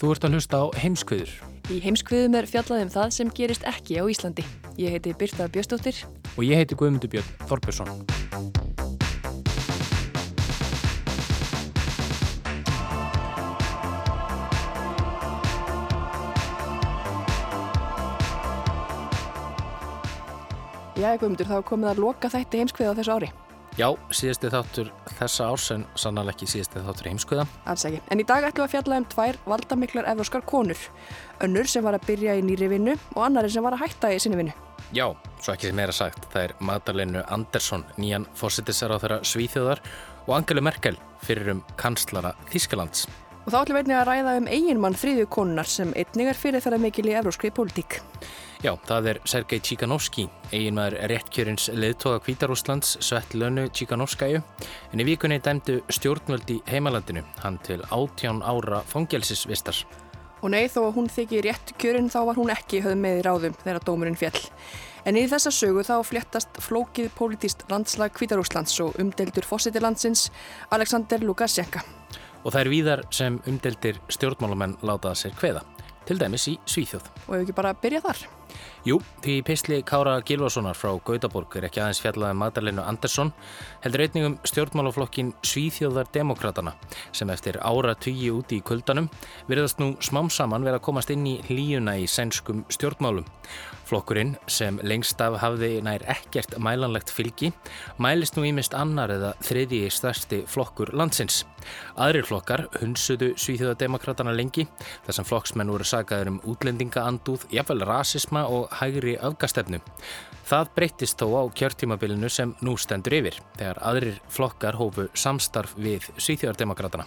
Þú ert að hlusta á heimskviður Í heimskviðum er fjallað um það sem gerist ekki á Íslandi. Ég heiti Birta Bjöstóttir. og ég heiti Guðmundur Björn Þorbjörnsson. Já, Guðmundur, þá komið að loka þætti heimskviða á þessu ári. Já, síðasti þáttur þessa árs en sannlega ekki síðasti þáttur heimskviða. Alls ekki. En í dag ætlum við að fjalla um tvær valdamiklar evróskar konur. Önnur sem var að byrja í nýri vinnu og annari sem var að hætta í sinni vinnu. Já, svo ekki meira sagt, það er Madalenu Andersson, nýjan fórsetisar á þeirra Svíþjóðar og Angelu Merkel fyrir um kanslara Þískalands. Og þá ætlum við einnig að ræða um eiginmann þriðju konunar sem einnig er fyrirferða mikil í evróskri pólitík. Já, það er Sergei Tchikanovski, eiginmaður réttkjörins leðtoga Kvítarúslands, Svetlönu Tchikanovskæju, en í vikunni dæmdu stjórnvöld í heimalandinu, hann til átján ára fangelsisvistar. Og nei, þó að hún þykir rétt kjörinn þá var hún ekki höfð með í ráðum þegar dómurinn fjall. En í þessa sögu þá fléttast flókið pólitíst landslag Kvítarúslands og umdeldur fósitilandsins Alexander Lukasjenka. Og það er víðar sem umdeldir stjórnmálamenn látaða sér kveða, til dæmis í Svíþjóð. Og ef ekki bara byrja þar. Jú, því Písli Kára Gilvasonar frá Gautaborg er ekki aðeins fjallaði Madalenu Andersson, heldur einnig um stjórnmálaflokkin Svíþjóðar Demokratana sem eftir ára tugi úti í kuldanum virðast nú smám saman vera að komast inn í hlíuna í sænskum stjórnmálum. Flokkurinn sem lengst af hafði nær ekkert mælanlegt fylgi mælist nú ímist annar eða þriðji stærsti flokkur landsins. Aðrir flokkar hunsuðu Svíþjóðademokratana lengi þar sem flokksmenn voru sagaður um útlendingaandúð, jafnvel rasisma og hægri öfgastefnu. Það breyttist þó á kjörtímabilinu sem nú stendur yfir þegar aðrir flokkar hófu samstarf við Svíþjóðardemokratana.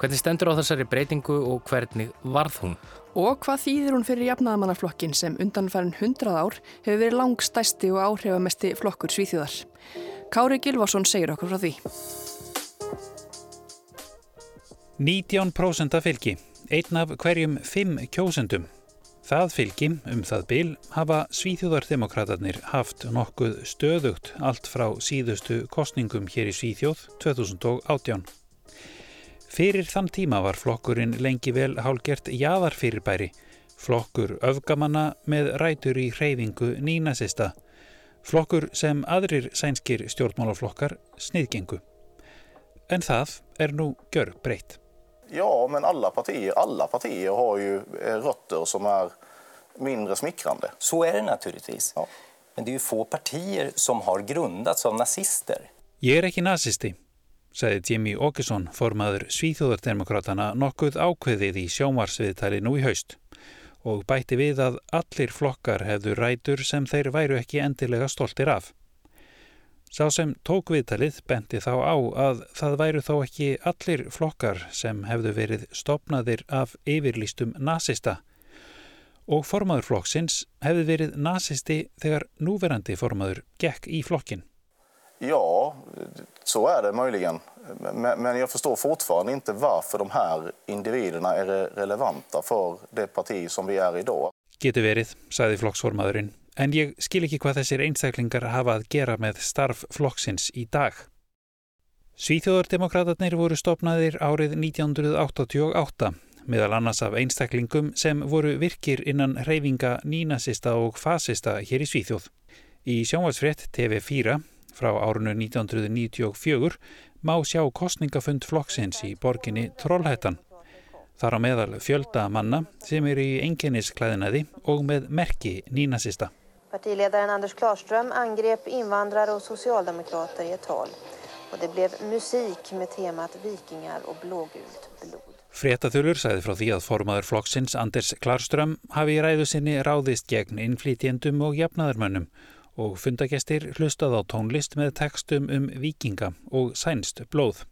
Hvernig stendur á þessari breytingu og hvernig varð hún? Og hvað þýðir hún fyrir jafnaðamannaflokkin sem undanfærin 100 ár hefur verið langstæsti og áhrifamesti flokkur Svíþjóðar? Kári Gilvason segir okkur frá því. 19% af fylgi, einn af hverjum fimm kjósendum. Það fylgi, um það bil, hafa Svíþjóðardemokraterni haft nokkuð stöðugt allt frá síðustu kostningum hér í Svíþjóð 2018. Fyrir þann tíma var flokkurinn lengi vel hálgert jaðarfyrirbæri, flokkur öfgamanna með rætur í hreyfingu nínasista, flokkur sem aðrir sænskir stjórnmálaflokkar sniðgengu. En það er nú gjör breytt. Ja, men alla partier, alla partier har ju eh, rötter som är mindre smickrande. Så är det naturligtvis. Men det är ju få partier som har grundats av nazister. Ég er ekki nazisti, sagði Jimmy Åkesson, formaður Svíþjóðardemokratana nokkuð ákveðið í sjónvarsviðtali nú í haust og bætti við að allir flokkar hefðu rætur sem þeir væru ekki endilega stoltir af. Sá sem tók viðtalið benti þá á að það væru þó ekki allir flokkar sem hefðu verið stopnaðir af yfirlýstum nazista og formaður flokksins hefði verið nazisti þegar núverandi formaður gekk í flokkin. Ja, så är det möjligen. Men, men jag förstår fortfarande inte varför de här individerna är re- relevanta för det parti som vi är idag. Getur verið, sagði flokksformaðurinn, en ég skil ekki hvað þessir einstaklingar hafa að gera með starf flokksins í dag. Svíþjóðardemokratatnir voru stopnaðir árið 1988, meðal annars af einstaklingum sem voru virkir innan reyfinga nínasista og fasista hér í Svíþjóð. Í sjónvarsfrétt TV4 frá árunu 1994 má sjá kostningafund flokksins í borginni Trollhættan. Þar á meðal fjölda manna sem eru í enginnisklæðinaði og með merki nínasista. Partiledaren Anders Klarström angrep invandrare och socialdemokrater i ett tal. Och det blev musik med temat vikingar och blågult blod. Fréttaþulur sæði frá því að formaður flokksins Anders Klarström hafi í ræðu sinni ráðist gegn innflýtjendum og jafnaðarmönnum og fundagestir hlustað á tónlist með tekstum um vikinga og sænst blóð.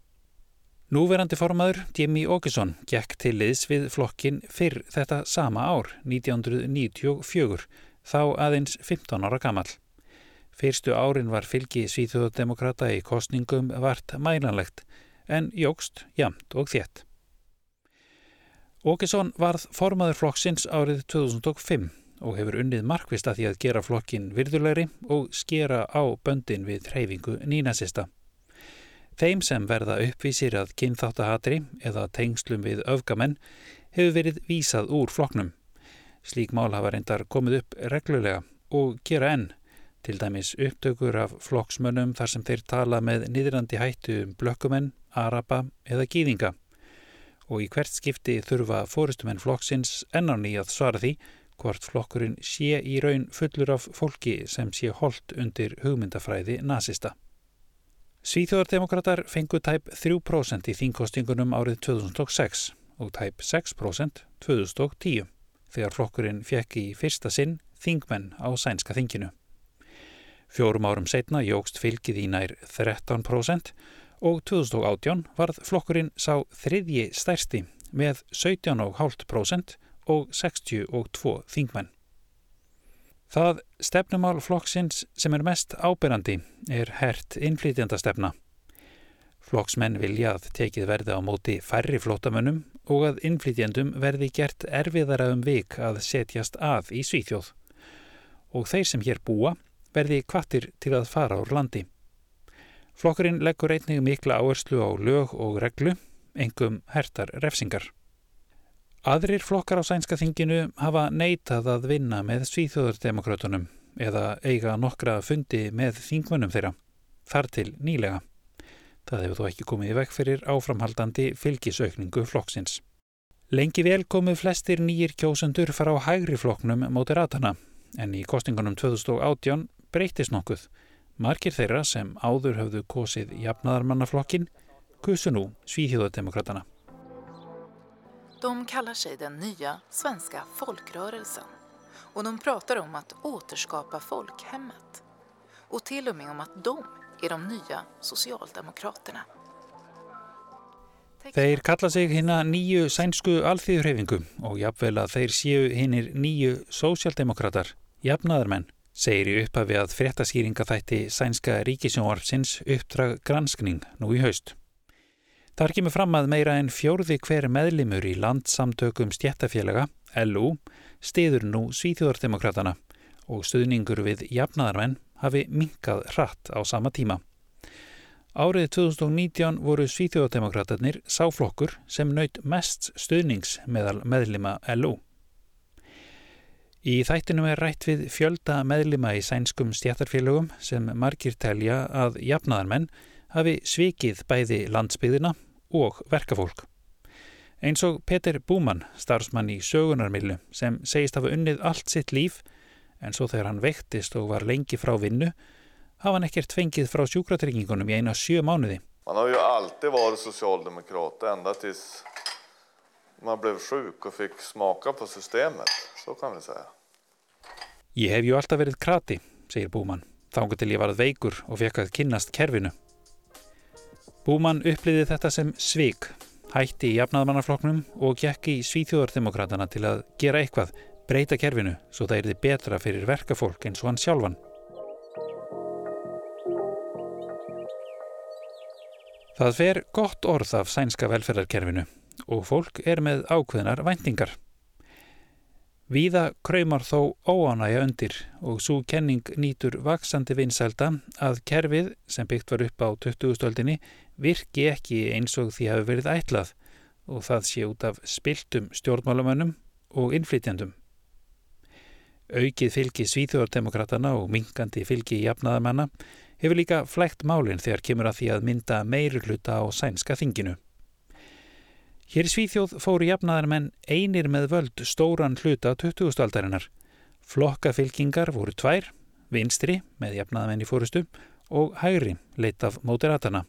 Núverandi formaður Jimmy Åkesson gekk til liðs við flokkin fyrr þetta sama ár, 1994, þá aðeins 15 ára gammal. Fyrstu árin var fylgi Svíþjóðademokrata í kostningum vart mælanlegt en jógst jamt og þétt. Åkesson varð formaður flokksins árið 2005 og hefur unnið markvist að því að gera flokkin virðulegri og skera á böndin við hreyfingu nínasista. Þeim sem verða uppvísir að kynþáttahatri eða tengslum við öfgamenn hefur verið vísað úr flokknum. Slík mál hafa reyndar komið upp reglulega og gera enn til dæmis upptökur af flokksmönnum þar sem þeir tala með niðrandi hættu um blökkumenn, araba eða gýðinga. Og í hvert skipti þurfa fórustumenn flokksins ennáni að svara því hvort flokkurinn sé í raun fullur af fólki sem sé holdt undir hugmyndafræði nazista. Svíþjóðardemokrater fengu tæp 3% í þingkostingunum árið 2006 og tæp 6% 2010 þegar flokkurinn fekk í fyrsta sinn þingmenn á sænska þinginu. Fjórum árum setna jógst fylgið í nær 13% og 2018 varð flokkurinn sá þriðji stærsti með 17,5% og 62 þingmenn. Það stefnumál flokksins sem er mest ábyrrandi er hert innflytjandastefna. Flokksmenn vilja að tekið verði á móti færri flótamönnum og að innflytjandum verði gert erfiðara um vik að setjast að í Svíþjóð. Og þeir sem hér búa verði kvattir til að fara úr landi. Flokkurinn leggur einnig mikla áherslu á lög og reglu, engum hertar refsingar. Aðrir flokkar á sænska þinginu hafa neitað að vinna með svíþjóðardemokrátunum eða eiga nokkra fundi með þingmönnum þeirra, þar til nýlega. Það hefur þó ekki komið í vekk fyrir áframhaldandi fylgisaukningu flokksins. Lengi vel komuð flestir nýjir kjósendur fara á hægri flokknum móti ratana, en í kostingunum 2018 breytist nokkuð. Markir þeirra sem áður höfðu kosið jafnaðarmannaflokkin kusu nú Svíþjóðademokratana. De kallar sig den nya svenska folkrörelsen och de pratar om att återskapa folkhemmet och till och med om att de er de nya socialdemokraterna. Þeir kalla sig hérna nýju sænsku alþýðurhefingu og jafnvel að þeir séu hinnir nýju sósjaldemokrater, jafnaðarmenn segir í upphafi að fréttaskýringaþætti sænska ríkisjónvarpsins uppdrag granskning nú í haust. Þar kemur fram að meira en fjórði hver meðlimur í landsamtökum stjættafélaga, LU, stiður nú Svíþjóðardemokratana og stuðningur við jafnaðarmenn hafi minkað hratt á sama tíma. Árið 2019 voru Svíþjóðardemokratarnir sáflokkur sem naut mest stuðnings meðal meðlima LU. Í þættinum er rætt við fjölda meðlima í sænskum stjættarfélögum sem margir telja að jafnaðarmenn hafi svikið bæði landsbyðina og verkafólk. Eins og Peter Búmann, starfsmann í sögunarmillu, sem segist hafa unnið allt sitt líf, en svo þegar hann vektist og var lengi frá vinnu, hafa hann ekkert fengið frá sjúkratryggingunum í eina sjö mánuði. Man har ju alltid varit socialdemokrat ända tills man blev sjuk och fick smaka på systemet, så kan vi säga. Ég hef ju alltaf verið krati, segir Búmann, þángu til ég varð veikur og fekk að kynnast kerfinu. Búmann uppliði þetta sem svik, hætti í jafnaðmannarfloknum og gekk í svíþjóðardemokratana til að gera eitthvað, breyta kerfinu, svo það erði betra fyrir verkafólk eins og hann sjálfan. Það fer gott orð af sænska velferðarkerfinu og fólk er með ákveðnar væntingar. Víða kraumar þó óánægja undir og svo kenning nýtur vaksandi vinsælda að kerfið sem byggt var upp á 2000-öldinni virki ekki eins og því hafi verið ætlað og það sé út af spiltum stjórnmálamönnum og innflytjandum. Aukið fylgi svíþjóðardemokratana og mingandi fylgi jafnaðamanna hefur líka flægt málinn þegar kemur að því að mynda meiri hluta á sænska þinginu. Hér í Svíþjóð fóru jafnaðar menn einir með völd stóran hluta 20. aldarinnar. Flokkafylkingar voru tvær, vinstri með jafnaðamenn í fórustu og hægri leitt af mótiratana.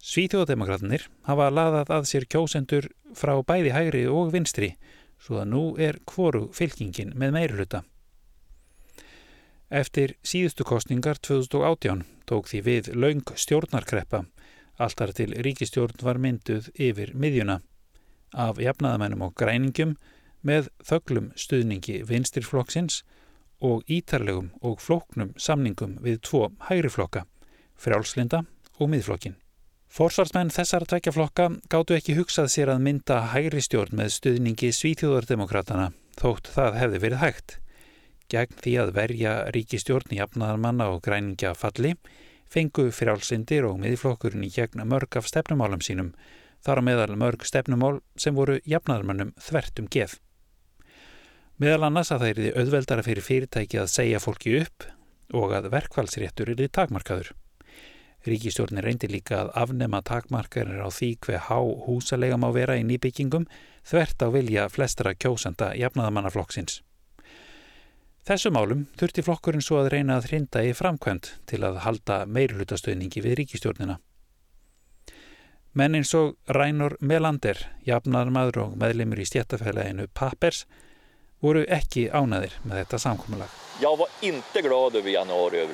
Svíþjóðdemokraterniir hafa laðað að sér kjósendur frá bæði hægri og vinstri svo að nú er kvoru fylkingin með meiruluta. Eftir síðustu kostningar 2018 tók því við laung stjórnarkreppa, alltar til ríkistjórn var mynduð yfir miðjuna, af jafnaðamennum og græningum með þöglum stuðningi vinstirflokksins og ítarlegum og flóknum samningum við tvo hægriflokka, frjálslinda og miðflokkin. Forsvarsmenn þessar tvekjaflokka gáttu ekki hugsað sér að mynda hægri stjórn með stuðningi svíþjóðardemokratana þótt það hefði verið hægt. Gegn því að verja ríkistjórn í jafnaðarmanna og græningja falli fengu frjálsindir og miðflokkurinn í gegn mörg af stefnumálum sínum, þar á meðal mörg stefnumál sem voru jafnaðarmannum þvert um geð. Meðal annars að það er því auðveldara fyrir fyrirtæki að segja fólki upp og að verkfallsréttur er því takmarkaður. Ríkistjórnir reyndi líka að afnema takmarkarir á því hver há húsalega má vera í nýbyggingum þvert á vilja flestra kjósanda jafnaðamannaflokksins. Þessum álum þurfti flokkurinn svo að reyna að hrinda í framkvæmt til að halda meirhlutastöðningi við ríkistjórnina. Menn eins og Rænor Melander, jafnaðarmadur og meðlemur í stjættafæleginu Pappers, voru ekki ánaðir með þetta samkómulag. Ég var inte glad over januari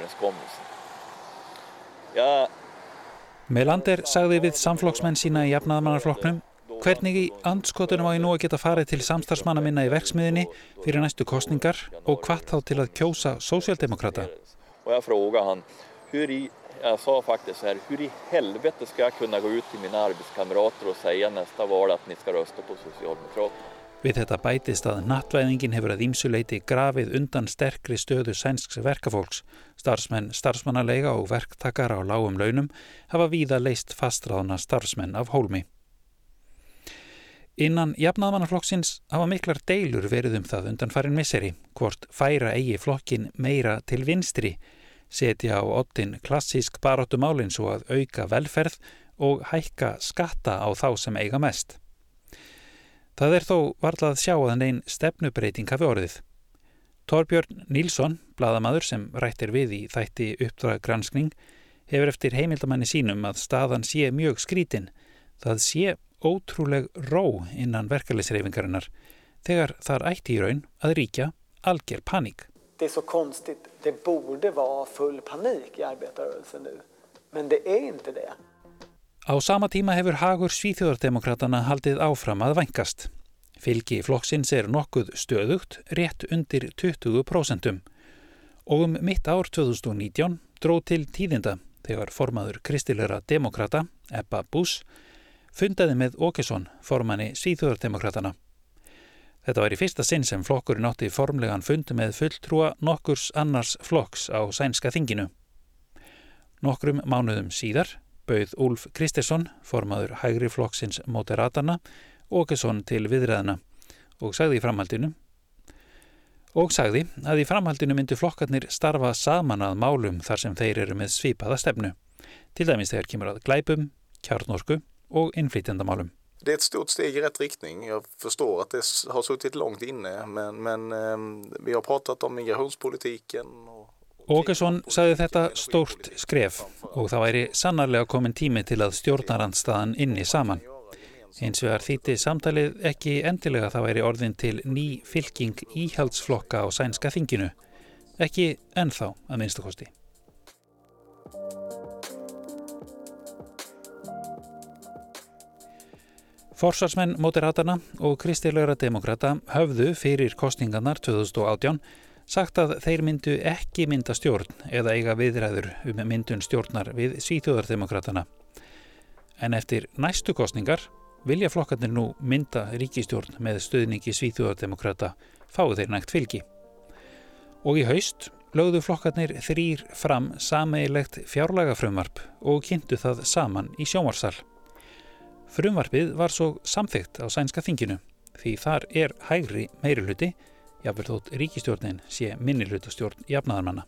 Melander sagði við samflokksmenn sína í jafnaðamannarflokknum hvernig í andskotunum á ég nú að geta farið til samstarfsmanna minna í verksmiðinni fyrir næstu kostningar og hvað þá til að kjósa sósjaldemokrata. Og ég fråga hann, í, ég sa faktisk här, hur i helvete ska jag kunna gå ut till mina arbetskamrater och säga nästa val att ni ska rösta på Socialdemokraterna? Við þetta bætist að nattvæðingin hefur að ímsuleiti grafið undan sterkri stöðu sænsks verkafólks. Starfsmenn, starfsmannalega og verktakar á lágum launum hafa víða leist fastráðna starfsmenn af hólmi. Innan jafnaðmannaflokksins hafa miklar deilur verið um það undan farin misseri, hvort færa eigi flokkin meira til vinstri, setja á ottin klassísk baróttumálinn svo að auka velferð og hækka skatta á þá sem eiga mest. Það er þó varlað sjá að neinn stefnubreiting hafi orðið. Torbjörn Nílsson, bladamadur sem rættir við í þætti uppdraggranskning, hefur eftir heimildamanni sínum að staðan sé mjög skrítin. Það sé ótrúleg ró innan verkefliðsreyfingarinnar þegar þar ætti í raun að ríkja algjör paník. Det är så konstigt. Det borde vara full panik i arbetarrörelsen nu. Men det är inte det. Á sama tíma hefur hagur svíþjóðardemokratana haldið áfram að vængast. Fylgi flokksins er nokkuð stöðugt rétt undir 20% og um mitt ár 2019 dró til tíðinda þegar formaður kristilera demokrata, Ebba Buss, fundaði með Åkesson, formanni svíþjóðardemokratana. Þetta var í fyrsta sinn sem flokkurinn átti formlegan fund með fulltrúa nokkurs annars flokks á sænska þinginu. Nokkrum mánuðum síðar bauð Úlf Kristesson, formaður hægri flokksins Moderatana, Åkesson til viðræðina og sagði í framhaldinu og sagði að í framhaldinu myndu flokkarnir starfa saman að málum þar sem þeir eru með svipaða stefnu, til dæmis þegar kemur að glæpum, kjarnorku och inflytandamálum. Det är ett stort steg i rätt riktning. Jag förstår att det har suttit långt inne, men, men eh, vi har pratat om migrationspolitiken. Och Åkesson sagði þetta stórt skref og það væri sannarlega komin tími til að stjórnarandstaðan inni saman. Eins vegar þýtti samtalið ekki endilega það væri orðin til ný fylking íhaldsflokka á sænska þinginu. Ekki ennþá að minnstakosti. Forsvarsmenn Moderatana og Kristilegra Demokrata höfðu fyrir kostningarnar 2018 sagt að þeir myndu ekki mynda stjórn eða eiga viðræður um myndun stjórnar við svíþjóðardemokratana. En eftir næstu kostningar vilja flokkarnir nú mynda ríkistjórn með stöðningi svíþjóðardemokrata fáið þeir nægt fylgi. Og í haust lögðu flokkarnir þrýr fram sameigilegt fjárlaga frumvarp og kynntu það saman í sjómarsal. Frumvarpið var svo samþygt á sænska þinginu því þar er hægri meiruluti jáfnveg þótt ríkistjórnin sé minnilutastjórn jafnaðarmanna.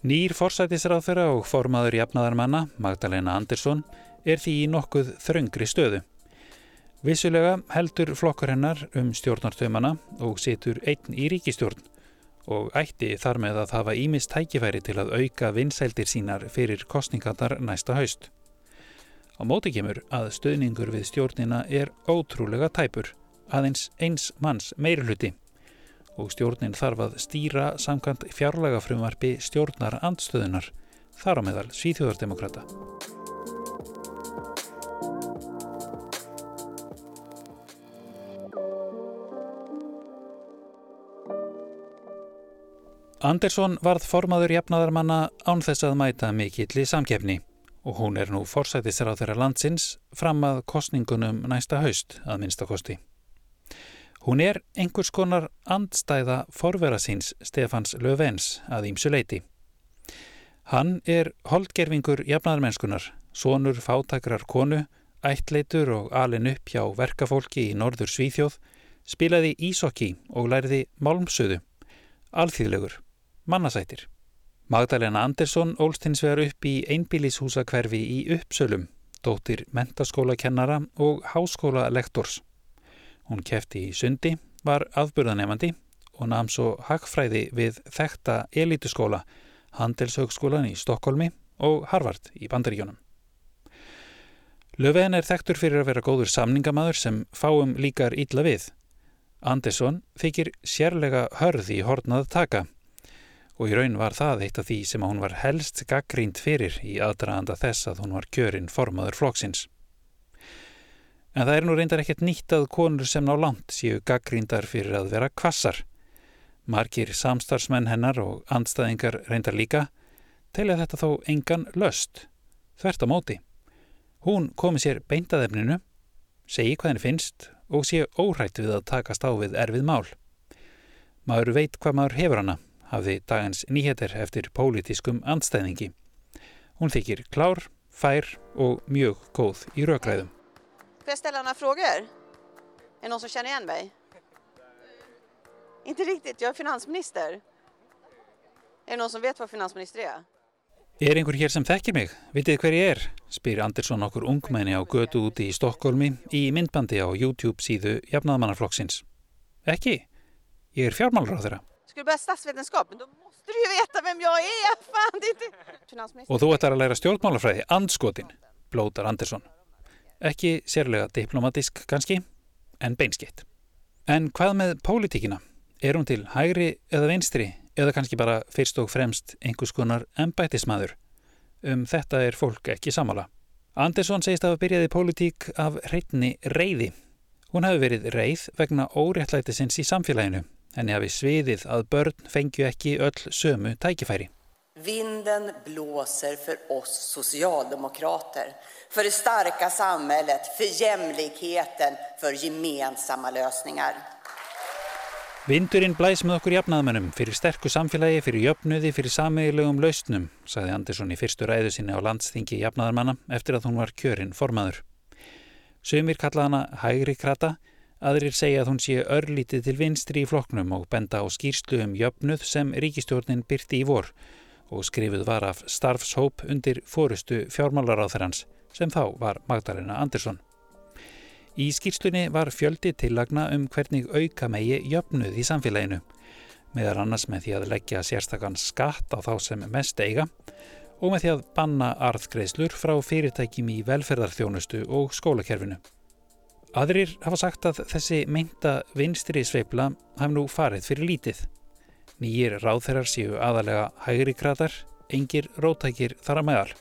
Nýr forsætisráþurra og formaður jafnaðarmanna, Magdalena Andersson, er því í nokkuð þröngri stöðu. Vissulega heldur flokkur hennar um stjórnartömana og situr einn í ríkistjórn og ætti þar með að hafa ímist tækifæri til að auka vinsældir sínar fyrir kostningatar næsta haust. Á móti kemur að stöðningur við stjórnina er ótrúlega tæpur, aðeins eins manns meiruluti og stjórnin þarf að stýra samkvæmt fjárlega frumvarfi stjórnar andstöðunar, þar á meðal Svíþjóðardemokrata. Andersson varð formaður jafnaðarmanna án þess að mæta mikilli samkefni og hún er nú forsætisra á þeirra landsins fram að kostningunum næsta haust að minnstakosti. Hún er einhvers konar andstæða forvera síns Stefans Löfvens að ímsu leiti. Hann er holdgerfingur jafnaðarmennskunar, sonur fátakrar konu, ættleitur og alin upp hjá verkafólki í norður Svíþjóð, spilaði ísokki og læriði málmsöðu, alþýðlegur mannasætir. Magdalena Andersson ólst hins vegar upp í einbílishúsakverfi í Uppsölum, dóttir mentaskólakennara og háskólalektors. Hún kefti í sundi, var afburðanemandi og namn svo hagfræði við þekta elituskóla, Handelshögskólan í Stokkólmi og Harvard í Bandaríjónum. Löfven er þektur fyrir að vera góður samningamadur sem fáum líkar ítla við. Andersson þykir sérlega hörð í hornað taka og í raun var það eitt af því sem hún var helst gaggrínt fyrir í aðdraðanda þess að hún var kjörinn formaður flokksins. En það er nú reyndar ekkert nýtt að konur sem ná langt séu gaggríndar fyrir að vera kvassar. Markir samstarfsmenn hennar og andstæðingar reyndar líka telja þetta þó engan löst, þvert á móti. Hún komi sér beintaðefninu, segi hvað henni finnst og sé óhrætt við að takast á við erfið mál. Maður veit hvað maður hefur hana hafði dagans nýheter eftir pólitískum andstæðingi. Hún þykir klár, fær og mjög góð í rökræðum. Får jag ställa några frågor? Är det någon som känner igen mig? Inte riktigt, jag är finansminister. Är det någon som vet vad finansminister är? Er einhver hér sem þekkir mig? Vitið hver ég er? spyr Andersson okkur ungmenni á götu úti í Stokkólmi í myndbandi á YouTube síðu Jafnaðamannarflokksins. Ekki? Ég er fjármálur á þeirra. Ska du börja statsvetenskap? Men då måste du ju veta vem jag är! Fan, det är inte... Og þú ættar að læra stjórnmálafræði, andskotin, blótar Andersson. Ekki sérlega diplomatisk kannski, en beinskitt. En hvað með pólitíkina? Er hún til hægri eða vinstri eða kannski bara fyrst og fremst einhvers konar embætismadur? Um þetta er fólk ekki samála. Andersson segist að hafa byrjaði pólitík af reytni reyði. Hún hafi verið reyð vegna óréttlætisins í samfélaginu. Henni hafi sviðið að börn fengju ekki öll sömu tækifæri. Vinden blåser för oss socialdemokrater, för det starka samhället, för jämlikheten, för gemensamma lösningar. Vindurinn blæs með okkur jafnaðmennum fyrir sterku samfélagi, fyrir jöfnuði, fyrir sameigilegum lausnum, sagði Andersson í fyrstu ræðu sinni á landsþingi jafnaðarmanna eftir að hún var kjörinn formaður. Sumir kallaði hana hægri krata, aðrir segja að hún sé örlítið til vinstri í floknum og benda á skýrslu um jöfnuð sem ríkistjórnin byrti í vor og skrifuð var af starfshóp undir fórustu fjármálaráþarans sem þá var Magdalena Andersson. Í skýrslunni var fjöldi tillagna um hvernig auka megi jöfnuð í samfélaginu, meðar annars með því að leggja sérstakann skatt á þá sem mest eiga og með því að banna arðgreislur frá fyrirtækjum í velferðarþjónustu og skólakerfinu. Aðrir hafa sagt að þessi meinta vinstri sveifla haf nú farið fyrir lítið. Nýjir ráðherrar séu aðalega hægri kratar, engir rótækir þar að meðal.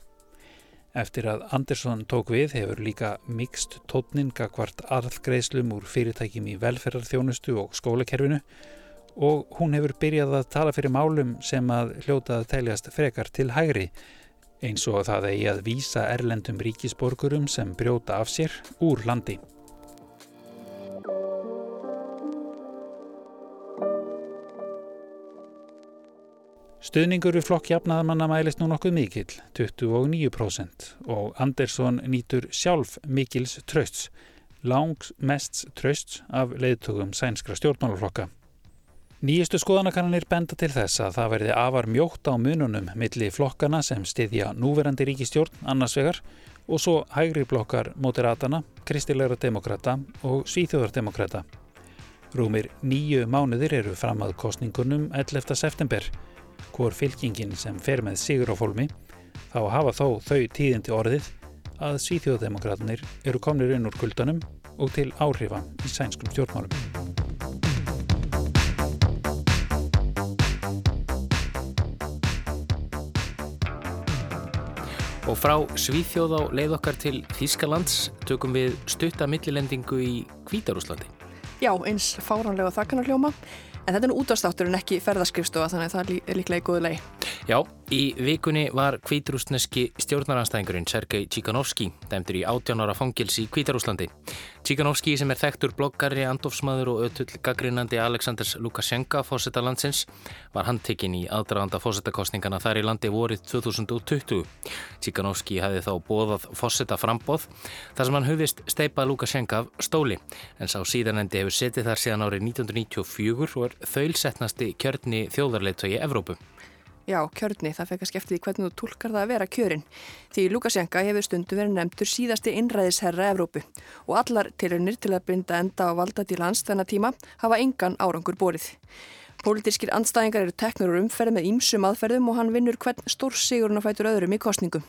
Eftir að Andersson tók við hefur líka mikst tótnin gagvart arðgreislum úr fyrirtækjum í velferðarþjónustu og skólakerfinu og hún hefur byrjað að tala fyrir málum sem að hljóta að teljast frekar til hægri eins og það eigi að vísa erlendum ríkisborgurum sem brjóta af sér úr landi. Stuðningur við flokk jafnaðamanna mælist nú nokkuð mikill, 29% og Andersson nýtur sjálf mikils trösts, langs mest trösts af leiðtögum sænskra stjórnmálaflokka. Nýjustu skoðanakannanir benda til þess að það verði afar mjótt á mununum milli flokkana sem styðja núverandi ríkistjórn annars vegar og svo hægri blokkar Moderatana, Kristilegra demokrata og Svíþjóðardemokrata. Rúmir nýju mánuðir eru fram að kostningunum 11. september, hvor fylkingin sem fer með sigur á fólmi, þá hafa þó þau tíðindi orðið að Svíþjóðardemokratanir eru komnir inn úr kuldanum og til áhrifa í sænskum stjórnmálum. Og frá Svíþjóð á leið okkar til Þískalands tökum við stutta millilendingu í Kvítarúslandi. Já, eins fáránlega þakkanarljóma, en þetta er nú útastáttur en ekki ferðaskrifstofa þannig að það er líklega í góðu lei. Já, í vikunni var kvíturúsneski stjórnaranstæðingurinn Sergei Tjíkanovski dæmdur í 18 ára fangils í Kvítarúslandi. Tjíkanovski sem er þekktur bloggari, andofsmaður og ötull gaggrinandi Aleksandrs Lukashenka fósetta landsins var handtekinn í aðdraganda fósettakostningana þar í landi vorið 2020. Tjíkanovski hefði þá bóðað fósetta frambóð þar sem hann hufist steipað Lukashenka af stóli en sá síðanendi hefur setið þar síðan árið 1994 og er þaulsetnasti kjörni þjóðarleitögi Evrópu. Já, kjörni, það fekk að skefti því hvernig þú tólkar það að vera kjörin. Því Lukasjenka hefur stundu verið nefndur síðasti innræðisherra Evrópu og allar tilunir til að binda enda á valda til hans þennan tíma hafa engan árangur borið. Pólitískir andstæðingar eru teknur og umferð með ímsum aðferðum og hann vinnur hvern stór sigurinn og fætur öðrum í kostningum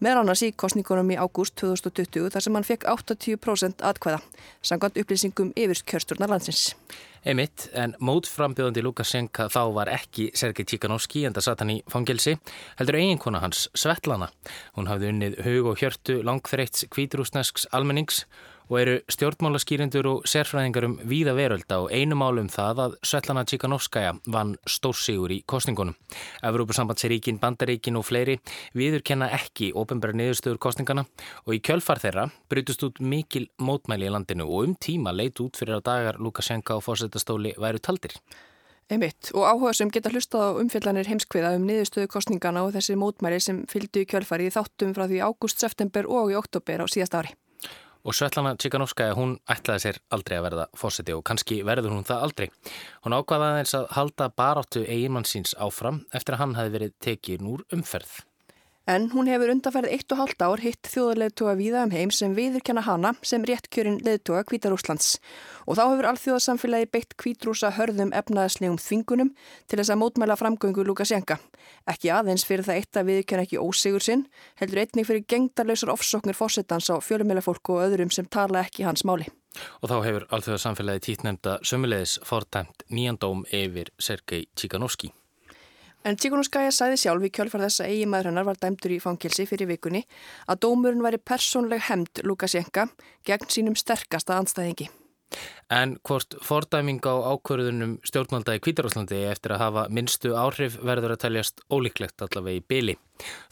meðan annars í kostningunum í ágúst 2020 þar sem hann fekk 80% atkvæða, sangant upplýsingum yfir kjörsturnar landsins. Emitt, en mótframbjöðandi Lukashenka þá var ekki Sergei Tjíkanovski en það satt hann í fangelsi, heldur eiginkona hans Svetlana. Hún hafði unnið hug og hjörtu langþreitts kvítrúsnesks almennings og eru stjórnmálaskýrindur og sérfræðingar um víða veröld á einu málum það að Svetlana Tjíkanovskaja vann stórsígur í kostningunum. Evrópusambandsríkin, Bandaríkin og fleiri viðurkenna ekki ofinbæra niðurstöður kostningana og í kjölfar þeirra brutust út mikil mótmæli í landinu og um tíma leit út fyrir að dagar Lukashenka og fórsetastóli væru taldir. Einmitt og áhuga sem geta hlustað á umfjallanir heimskviða um niðurstöðu kostningana og þessi mótmæli sem fylgdu í kjölfari í þáttum frá því ágúst, september og í oktober á síðast ári. Og Svetlana Tjíkanovskaja, hún ætlaði sér aldrei að verða fósiti og kannski verður hún það aldrei. Hún ákvaðaði eins að halda baráttu eiginmann síns áfram eftir að hann hafi verið tekin úr umferð. En hún hefur og hálft ár hitt þjóðarleðtoga víða um heim sem viðurkenna hana sem réttkjörin leðtoga Kvítarúslands. Og þá hefur alþjóðarsamfélagi beitt Kvítrúsa hörðum efnaðslegum þvingunum til þess að mótmæla framgöngu Lukasjenka. Ekki aðeins fyrir það eitt að viðurkenna ekki ósigur sinn, heldur einnig fyrir gengdarlausar ofsóknir fórsetans á fjölumélafólku og öðrum sem tala ekki hans máli. Og þá hefur alþjóðarsamfélagi títnemda sömulegis fortæmt nýjandóm yfir Sergei Tjíkanovski. En Tíkunuskæja sæði sjálf í kjölfar þess að eigimæður hennar var dæmdur í fangilsi fyrir vikunni að dómurinn væri persónleg hemd Lukasjenka gegn sínum sterkasta anstæðingi. En hvort fordæming á ákvörðunum stjórnmalda í Kvítarúslandi eftir að hafa minnstu áhrif verður að teljast ólíklegt allavega í byli.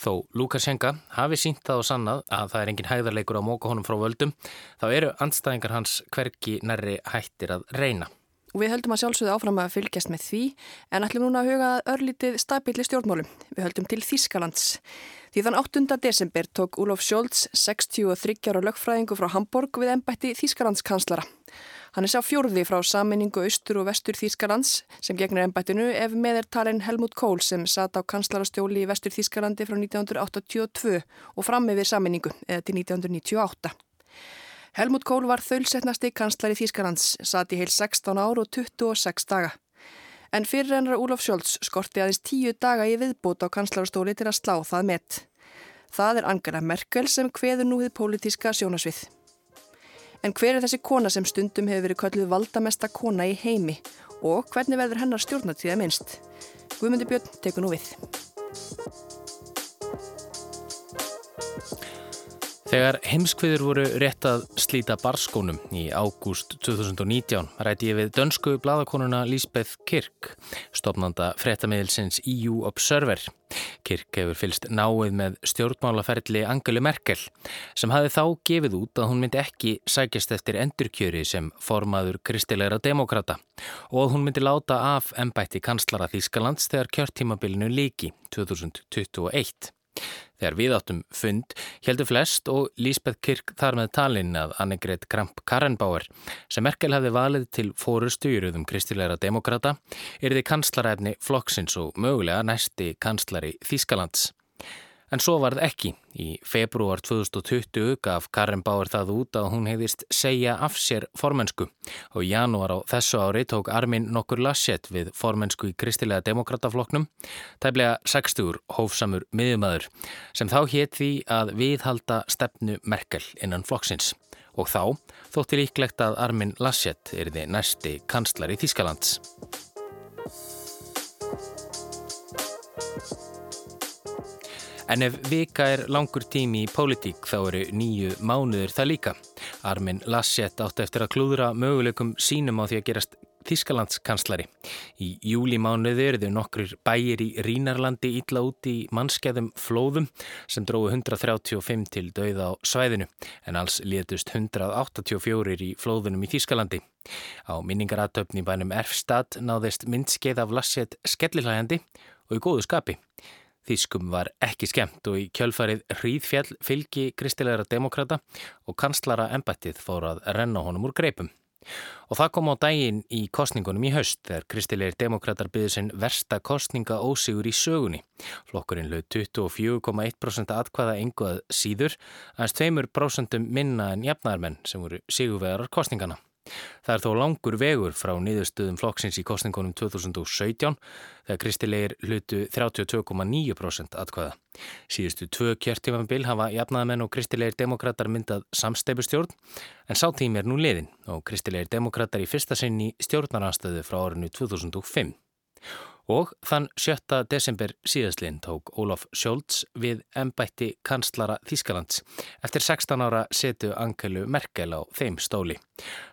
Þó Lukasjenka hafi sínt það og sannað að það er engin hæðarleikur á móka honum frá völdum, þá eru anstæðingar hans hverki nærri hættir að reyna. Og við höldum að sjálfsögðu áfram að fylgjast með því en ætlum núna að huga örlítið stabíli stjórnmálum. Við höldum til Þískalands. Því þann 8. desember tók Úlof Sjólds 63 ára lögfræðingu frá Hamburg við ennbætti Þískalandskanslara. Hann er sá fjórði frá saminningu austur og vestur Þískalands sem gegnir ennbættinu ef með er talin Helmut Kohl sem sat á kanslarastjóli í vestur Þískalandi frá 1982 og fram með við saminningu eða til 1998. Helmut Kohl var þaulsetnasti kanslari Þýskalands, satt í heil 16 ár og 26 daga. En fyrirrennar Úlof Sjólds skorti aðeins tíu daga í viðbót á kanslarastóli til að slá það met. Það er Angela Merkel sem hveður núið pólitíska sjónasvið. En hver er þessi kona sem stundum hefur verið kölluð valdamesta kona í heimi og hvernig verður hennar stjórnatíða minnst? Guðmundi Björn tekur nú við. Þegar heimskviður voru rétt að slíta barskónum í ágúst 2019 ræti ég við dönsku bladakonuna Lisbeth Kirk, stopnanda frettamidilsins EU Observer. Kirk hefur fylst náið með stjórnmálaferðli Angelu Merkel sem hafi þá gefið út að hún myndi ekki sækjast eftir endurkjöri sem formaður kristilegra demokrata og að hún myndi láta af ennbætti kanslara Þískalands þegar kjörtímabilinu líki 2021. Þegar við áttum fund heldur flest og Lísbeth Kirk þar með talinn að Annegret Kramp-Karrenbauer sem Merkel hefði valið til fórustu í rauðum kristilegra demokrata er þið kanslaræfni flokksins og mögulega næsti kanslari Þískalands. En svo varð ekki. Í februar 2020 gaf Karin Bauer það út að hún hefðist segja af sér formensku og í janúar á þessu ári tók Armin nokkur lasjett við formensku í kristilega demokratafloknum, tæplega 60 hófsamur miðumæður sem þá hétt því að viðhalda stefnu Merkel innan flokksins og þá þótti líklegt að Armin Laschet er þið næsti kanslar í Þískalands. En ef vika er langur tími í pólitík þá eru nýju mánuður það líka. Armin Laschet átti eftir að klúðra möguleikum sínum á því að gerast Þískalandskanslari. Í júlimánuði eru þau nokkur bæir í Rínarlandi ítla út í mannskeiðum flóðum sem dróðu 135 til dauða á svæðinu en alls létust 184 í flóðunum í Þískalandi. Á minningaratöfni bænum Erfstad náðist myndskeið af Laschet skellilhægandi og í góðu skapi. Þýskum var ekki skemmt og í kjölfarið hríðfjall fylgi kristilegra demokrata og kanslara embættið fór að renna honum úr greipum. Og það kom á daginn í kostningunum í haust þegar kristilegir demokrater byggði sinn versta kostninga ósigur í sögunni. Flokkurinn lög 24,1% atkvaða enguð síður, aðeins 2% minna en jafnarmenn sem voru sigurvegarar kostningana. Það er þó langur vegur frá niðurstöðum flokksins í kostningunum 2017 þegar kristilegir hlutu 32,9% atkvæða. Síðustu tvö kjörtífambil hafa jafnaðamenn og kristilegir demokrater myndað samsteipustjórn en sá tími er nú liðin og kristilegir demokrater í fyrsta sinni stjórnaranstöðu frá árinu 2005. Og þann 7. desember síðastlinn tók Ólaf Sjólds við ennbætti kanslara Þískalands eftir 16 ára setu Angelu Merkel á þeim stóli.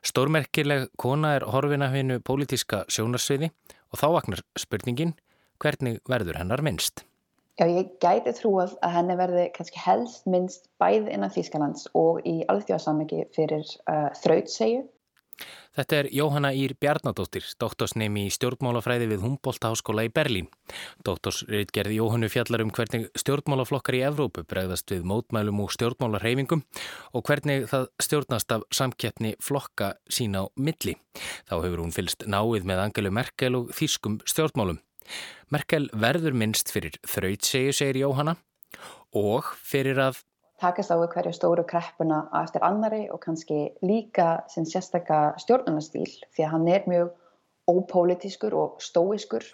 Stórmerkileg kona er horfinahvinu pólitíska sjónarsviði og þá vaknar spurningin hvernig verður hennar minnst? Já, ég gæti trúið að henni verði kannski helst minnst bæð innan Þískalands og í alþjóðsamiki fyrir uh, þrautsegju Þetta er Jóhanna Ír Bjarnadóttir, doktorsnemi í stjórnmálafræði við Humboldt Háskóla í Berlín. Doktorsreitgerði Jóhannu fjallar um hvernig stjórnmálaflokkar í Evrópu bregðast við mótmælum og stjórnmálarheimingum og hvernig það stjórnast af samkeppni flokka sína á milli. Þá hefur hún fylst náið með Angelu Merkel og þýskum stjórnmálum. Merkel verður minnst fyrir þraut, segir Jóhanna, og fyrir að takast á hverju stóru kreppuna eftir annari og kannski líka sem sérstakka stjórnunastýl því að hann er mjög ópolítiskur og stóiskur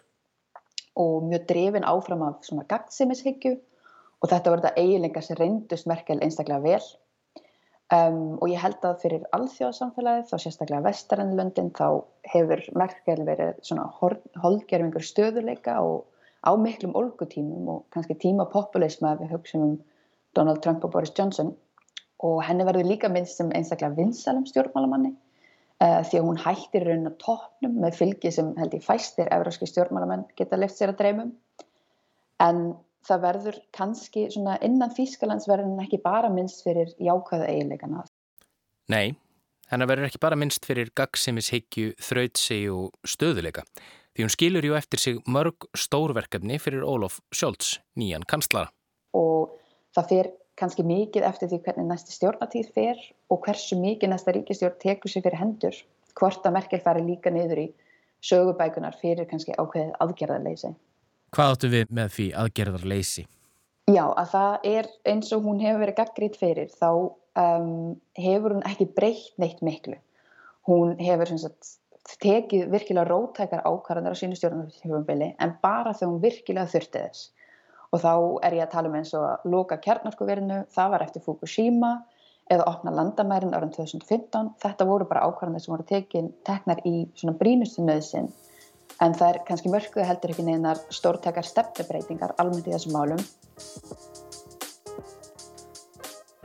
og mjög drefin áfram af svona gagtsimishyggju og þetta var þetta eiginlega sem reyndust Merkel einstaklega vel. Um, og ég held að fyrir alþjóðsamfélagið þá sérstaklega vestarannlöndin þá hefur Merkel verið svona holdgerfingur stöðuleika og á miklum olgutímum og kannski tíma populisma ef við hugsaum um Donald Trump og Boris Johnson og henni verður líka minnst sem einstaklega vinsalum stjórnmálamanni uh, því að hún hættir raun að tóknum með fylgi sem held ég fæstir euróski stjórnmálamenn geta left sér að dreymum en það verður kannski svona innan Þýskalands verður henni ekki bara minnst fyrir jákvæða eiginleikana. Nei, henni verður ekki bara minnst fyrir gagsimishyggju, þrautsi og stöðuleika því hún skilur ju eftir sig mörg stórverkefni fyrir Olof Scholz, nýjan kanslara. Og það fer kannski mikið eftir því hvernig næsti stjórnatíð fer og hversu mikið næsta ríkistjórn tekur sér fyrir hendur hvort að Merkel fari líka niður í sögubækunar fyrir kannski ákveðið aðgerðarleysi. Hvað áttu við með því aðgerðarleysi? Já, að það er eins og hún hefur verið gaggrít fyrir þá um, hefur hún ekki breytt neitt miklu. Hún hefur sagt, tekið virkilega rótækar ákvarðanir á sínu stjórnartíðum en bara þegar hún virkilega þurfti þess og þá er ég að tala um eins og loka kjarnarkuverinu, það var eftir Fukushima eða opna landamærin árið 2015. Þetta voru bara ákvarðanir sem voru tekin, teknar í svona brínustu nöðsin en það er kannski mörkuð heldur ekki neinar stórtekar stefnubreitingar almennt í þessum málum.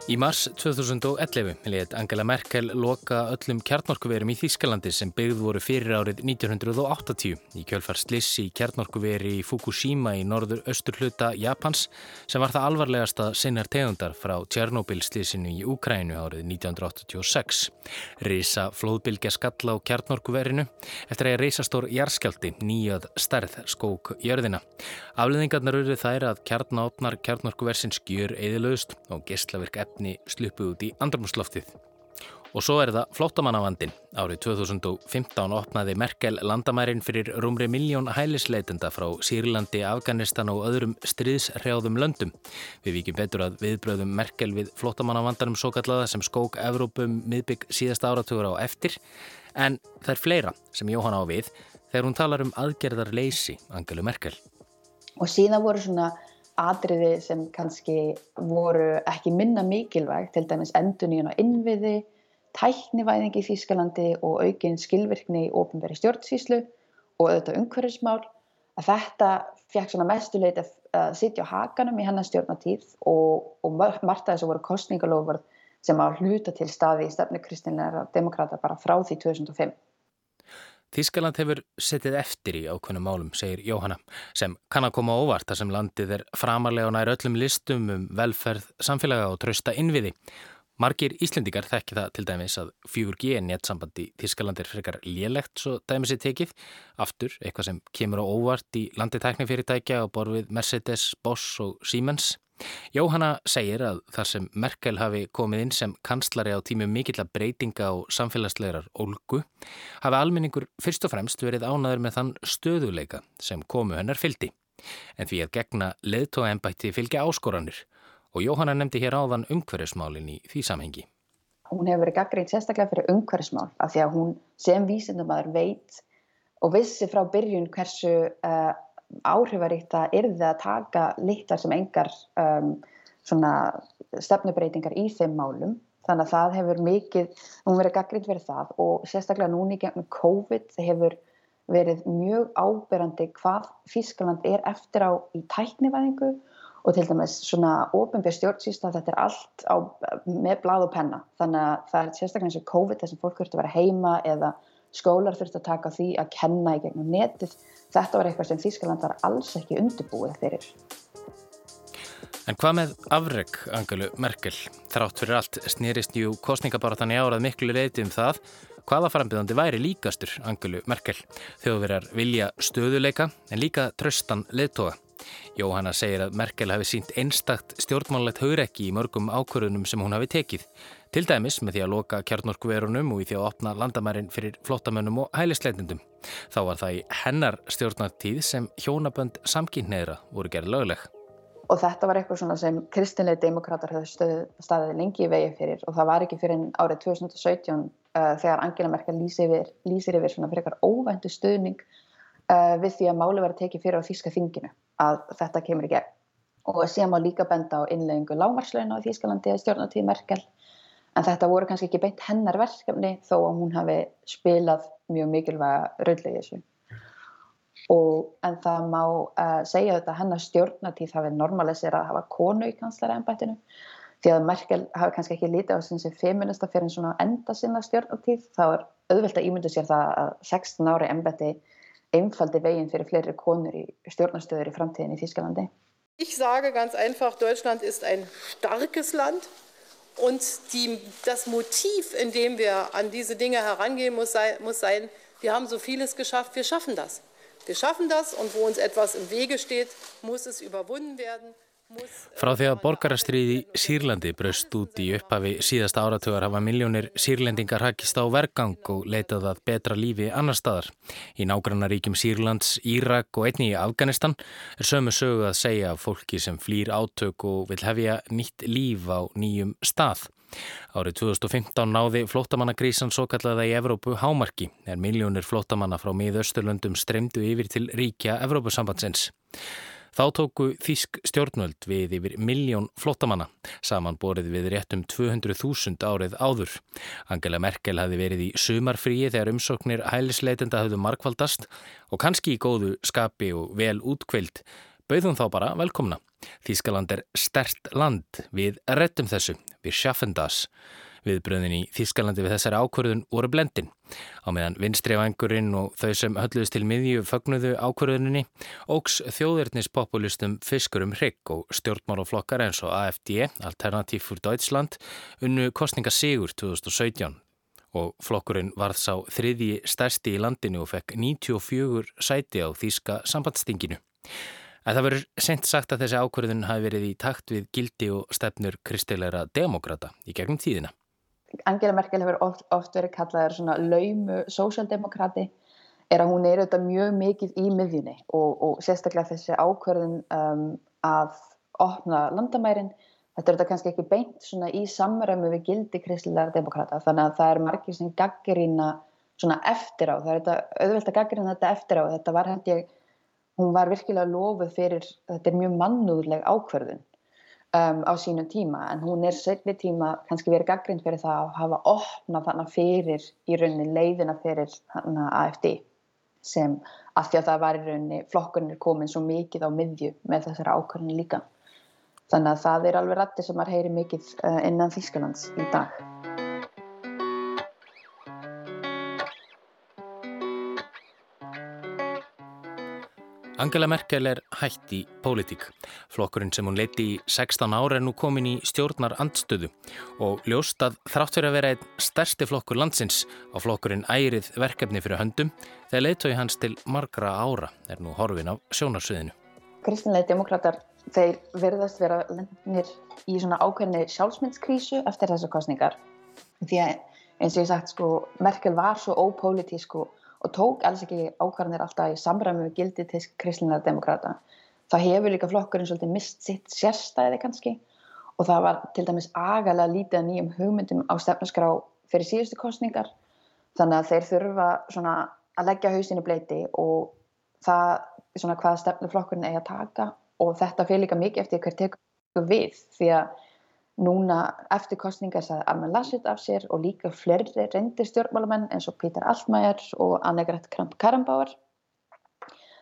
Í mars 2011 let Angela Merkel loka öllum kjarnorkuverum í Þískalandi sem byggð voru fyrir árið 1980 í kjölfar slissi kjarnorkuveri í Fukushima í norður östur hluta Japans sem var það alvarlegasta sinnar tegundar frá Tjernobyl-slissinu í Úkrænu árið 1986. Risa flóðbylgja skalla á kjarnorkuverinu eftir að reysastór jarskjaldi nýjað stærð skók jörðina. Afleðingarnar eru þær að kjarnápnar kjarnorkuversin skjör eðilöðust og gestlaverk efni sluppu út í andrumsloftið. Og svo er það flótamannavandin. Árið 2015 opnaði Merkel landamærin fyrir rúmri miljón hælisleitenda frá Sýrlandi, Afganistan og öðrum stríðshrjáðum löndum. Við vikið betur að viðbröðum Merkel við flótamannavandanum svo kallaða sem skók Evrópum miðbygg síðasta áratugur á eftir. En það er fleira sem Jóhann á við þegar hún talar um aðgerðar leysi Angelu Merkel. Og síðan voru svona atriði sem kannski voru ekki minna mikilvægt, til dæmis enduníun og innviði, tæknivæðingi í Þýskalandi og aukinn skilvirkni í ofnveri stjórnsýslu og auðvitað umhverfismál að þetta fekk svona mestuleit að sitja á hakanum í hennar stjórnatíð og, og margt að þessu voru kostningalofur sem á hluta til staði í stefnu kristinleira demokrata bara frá því 2005. Þískaland hefur setið eftir í ákveðnum málum, segir Jóhanna, sem kann að koma óvart þar sem landið er framarlega og nær öllum listum um velferð, samfélaga og trösta innviði. Margir Íslendikar þekki það til dæmis að 4G nettsambandi Þískaland er frekar lélegt svo dæmis er tekið. Aftur, eitthvað sem kemur á óvart í landitæknifyrirtækja og borfið Mercedes, Bosch og Siemens. Jóhanna segir að þar sem Merkel hafi komið inn sem kanslari á tímu mikill að breytinga og samfélagslegar ólgu hafi almenningur fyrst og fremst verið ánaður með þann stöðuleika sem komu hennar fyldi. En því að gegna leðtóaembætti fylgja áskoranir og Jóhanna nefndi hér áðan umhverfismálin í því samhengi. Hún hefur verið gaggrínt sérstaklega fyrir umhverfismál af því að hún sem vísindumæður veit og vissi frá byrjun hversu uh, áhrifaríkt að yrði að taka litlar sem engar um, stefnubreitingar í þeim málum. Þannig að það hefur mikið, hún verið gaggrind verið það og sérstaklega núni gegnum COVID hefur verið mjög áberandi hvað Fískaland er eftir á í tæknivæðingu og til dæmis svona ofinbjörn stjórnsýsta þetta er allt á, með blad og penna. Þannig að það er sérstaklega eins og COVID þess að fólk þurft að vera heima eða skólar þurft að taka því að kenna í gegnum netið þetta var eitthvað sem Þískland var alls ekki undirbúið fyrir. En hvað með afreg, Angelu Merkel? Þrátt fyrir allt snýrist njú kostningabaratan í árað miklu reyti um það hvaða frambjöðandi væri líkastur, Angelu Merkel. Þau verjar vilja stöðuleika en líka tröstan leðtoga. Jóhanna segir að Merkel hafi sínt einstakt stjórnmálegt haurekki í mörgum ákvörðunum sem hún hafi tekið. Til dæmis með því að loka kjarnorkuverunum og í því að opna landamærin fyrir flottamönnum og hælisleitendum. Þá var það í hennar stjórnartíð sem hjónabönd samkynneira voru gerð lögleg. Og þetta var eitthvað sem kristinlega demokrater höfðu staðið lengi í vegi fyrir og það var ekki fyrir árið 2017 uh, þegar Angela Merkel lýsir yfir, lýsir yfir svona fyrir eitthvað óvæntu stöðning uh, við því að máli var að teki fyrir á Þíska þinginu að þetta kemur í gegn. Og síðan má líka benda á innleggingu lámarslauna á Þískalandi eða stjórnatíð Merkel en þetta voru kannski ekki beint hennar verkefni þó að hún hafi spilað mjög mikilvæga röðlega þessu. Og, en það má uh, segja þetta hennar stjórnatíð hafi normalisera að hafa konu í kanslæra ennbættinu því að Merkel hafi kannski ekki lítið á þessi feminista fyrir en svona enda sinna stjórnatíð þá er auðvelt að ímynda sér það að 16 ári ennbætti einfaldi veginn fyrir fleiri konur í stjórnastöður í framtíðin í Þýskalandi. Ich sage ganz einfach, Deutschland ist ein starkes Land. Und die, das Motiv, in dem wir an diese Dinge herangehen, muss sein, muss sein, wir haben so vieles geschafft, wir schaffen das. Wir schaffen das und wo uns etwas im Wege steht, muss es überwunden werden. Frá því að borgarastriði Sýrlandi braust út í upphafi síðasta áratugar hafa miljónir sýrlendingar hakist á vergang og leitað að betra lífi annar staðar. Í nágrannaríkjum Sýrlands, Írak og einni í Afganistan er sömu sögu að segja af fólki sem flýr átök og vil hefja nýtt líf á nýjum stað. Árið 2015 náði flótamannakrísan svo kallaða í Evrópu hámarki er miljónir flótamanna frá miðausturlöndum stremdu yfir til ríkja Evrópusambandsins. Þá tóku Þísk stjórnvöld við yfir miljón flottamanna, samanborið við réttum 200.000 árið áður. Angela Merkel hafi verið í sumarfríi þegar umsóknir hælisleitenda hafðu markvaldast og kannski í góðu skapi og vel útkveild. Bauðum þá bara velkomna. Þískaland er stert land, við rettum þessu, við sjaffum das. Viðbröðin í Þískalandi við þessari ákvörðun voru blendin. Á meðan vinstrifangurinn og þau sem hölluðist til miðju fögnuðu ákvörðuninni ógs þjóðirnispopulistum fiskurum hrygg og stjórnmálaflokkar eins og AFD, Alternativ für Deutschland, unnu kostningasigur 2017 og flokkurinn varð sá þriðji stærsti í landinu og fekk 94 sæti á Þíska sambandstinginu. En það verður sent sagt að þessi ákvörðun hafi verið í takt við gildi og stefnur kristilegra demokrata í gegnum tíðina. Angela Merkel hefur oft, oft verið kallaður svona laumu sósjaldemokrati er að hún er auðvitað mjög mikið í miðjunni og, og sérstaklega þessi ákverðin um, að opna landamærin þetta er auðvitað kannski ekki beint svona í samræmi við gildi kristilega demokrata þannig að það er margir sem gaggirína svona eftir á, það er þetta auðvitað að gaggirína þetta eftir á, þetta var ég hún var virkilega lofuð fyrir þetta er mjög mannúðleg ákverðin um, á sínum tíma en hún er setni tíma kannski verið gaggrind fyrir það að hafa opnað þarna fyrir í rauninni leiðina fyrir hana AFD sem að því að það var í rauninni flokkurinn er komin svo mikið á miðju með þessara ákvörðinu líka. Þannig að það er alveg rætti sem maður heyri mikið uh, innan Þýskalands í dag Angela Merkel er hætt í pólitík. Flokkurinn sem hún leiti í 16 ára er nú komin í stjórnar andstöðu og ljóst að þrátt fyrir að vera einn stærsti flokkur landsins á flokkurinn ærið verkefni fyrir höndum þegar leitói hans til margra ára er nú horfin á sjónarsviðinu. Kristinlega demokrater þeir verðast vera lennir í svona ákveðni sjálfsmyndskrísu eftir þessar kostningar því að eins og ég sagt sko Merkel var svo ópólitísk og tók alls ekki ákvarðanir alltaf í samræmi við gildi til krislinar demokrata. Það hefur líka flokkurinn svolítið mist sitt sérstæði kannski og það var til dæmis agalega lítið að nýjum hugmyndum á stefnaskrá fyrir síðustu kostningar þannig að þeir þurfa að leggja hausin í bleiti og það svona hvað stefnuflokkurinn eigi að taka og þetta fyrir líka mikið eftir hver tekur við því að Núna eftir kostningar sagði Armin Laschet af sér og líka fleiri reyndir stjórnmálamenn eins og Pítur Altmaier og Annegret Kramp-Karrenbauer.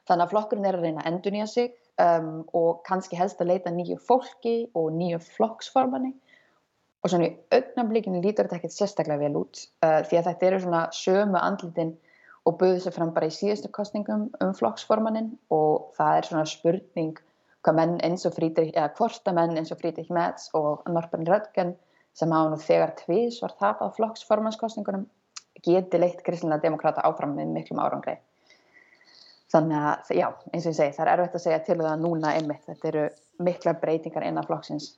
Þannig að flokkurinn er að reyna að endur nýja sig um, og kannski helst að leita nýju fólki og nýju flokksformanni. Og svona í augnablikinu lítur þetta ekkert sérstaklega vel út uh, því að þetta eru svona sömu andlitin og buður sér fram bara í síðustu kostningum um flokksformannin og það er svona spurning hvað menn eins og Friedrich, eða hvorta menn eins og Friedrich Merz og Norbert Röttgen sem hafa nú þegar tvís var tapað flokksformanskostningunum geti leitt kristina demokrata áfram með miklum árangri. Þannig að, já, eins og ég segi, það er erfitt að segja til það núna einmitt. Þetta eru mikla breytingar innan flokksins.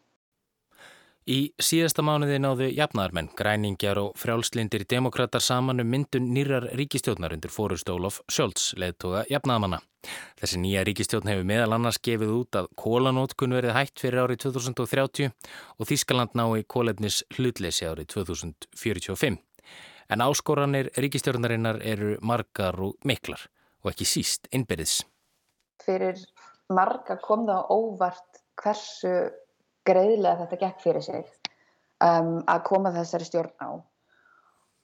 Í síðasta mánuði náðu jafnaðarmenn, græningjar og frjálslindir demokrater saman um myndun nýrar ríkistjórnar undir fórust Ólof Sjólds, leðtoga jafnaðamanna. Þessi nýja ríkistjórn hefur meðal annars gefið út að kólanótkun verið hætt fyrir árið 2030 og Þískaland nái kólefnis hlutleysi árið 2045. En áskoranir ríkistjórnarinnar eru margar og miklar og ekki síst innbyrðis. Fyrir marga kom það óvart hversu greiðlega þetta gekk fyrir sig um, að koma þessari stjórn á.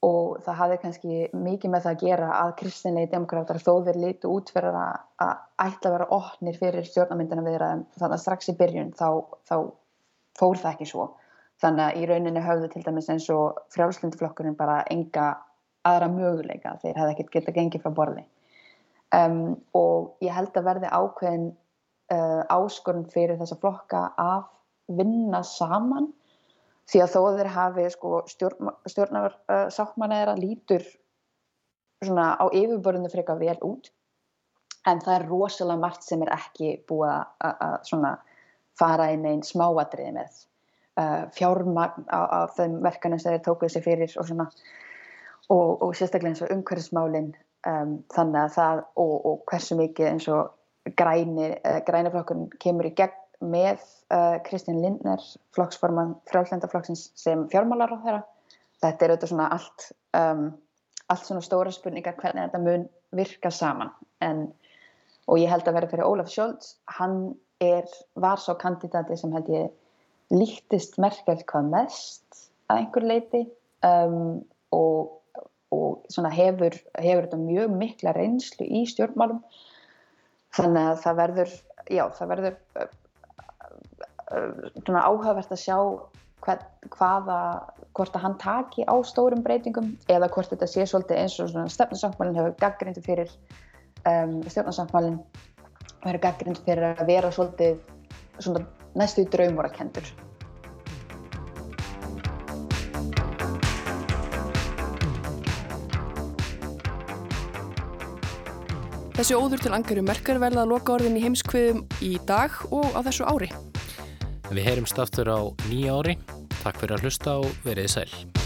Og það hafði kannski mikið með það að gera að kristinlegi demokrátar þó þeir lítu út fyrir að, að ætla að vera ofnir fyrir stjórnamyndina við þeirra þannig að strax í byrjun þá, þá fór það ekki svo. Þannig að í rauninni höfðu til dæmis eins og frjálslundflokkurinn bara enga aðra möguleika þeir hefði ekkert getað gengið frá borði. Um, og ég held að verði ákveðin uh, áskorun fyrir þessa flokka af vinna saman. Því að þó þeir hafi sko, stjórn, stjórnar sáttmanna þeirra lítur svona á yfirbörðinu freka vel út. En það er rosalega margt sem er ekki búið að fara inn einn smáadriði með. Uh, fjármagn á, á þeim verkanum sem þeir tókuð sér fyrir og svona. Og, og sérstaklega eins og umhverfismálin um, þannig að það og, og hversu mikið eins og græni, uh, græniflokkun kemur í gegn með uh, Kristján Lindner, flokksforman frálflendaflokksins sem fjármálar á þeirra. Þetta er auðvitað svona allt, um, allt svona stóra spurningar hvernig þetta mun virka saman. En, og ég held að vera fyrir Ólaf Scholz, hann er, var svo kandidati sem held ég líktist Merkel hvað mest að einhver leiti um, og, og hefur, hefur þetta mjög mikla reynslu í stjórnmálum. Þannig að það verður, já, það verður svona áhugavert að sjá hvað, hvaða, hvort að hann taki á stórum breytingum eða hvort þetta sé svolítið eins og stefnarsamkmálinn hefur gaggrindu fyrir um, stjórnarsamkmálinn og hefur gaggrindu fyrir að vera svolítið svona, næstu draumvara kendur. Þessi óður til angaru merkar verða að loka orðin í heimskviðum í dag og á þessu ári. Við heyrumst aftur á nýja ári. Takk fyrir að hlusta og verið sæl.